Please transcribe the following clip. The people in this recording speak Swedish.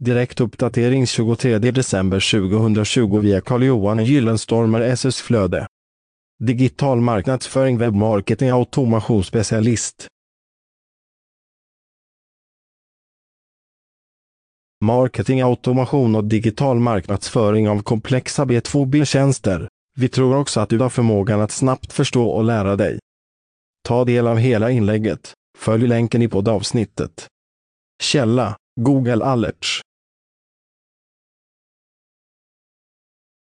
Direktuppdatering 23 december 2020 via Carl-Johan Gyllenstormer SS Flöde. Digital marknadsföring webbmarketing automationsspecialist. Marketing, automation och digital marknadsföring av komplexa B2B-tjänster. Vi tror också att du har förmågan att snabbt förstå och lära dig. Ta del av hela inlägget. Följ länken i poddavsnittet. Källa Google Alerts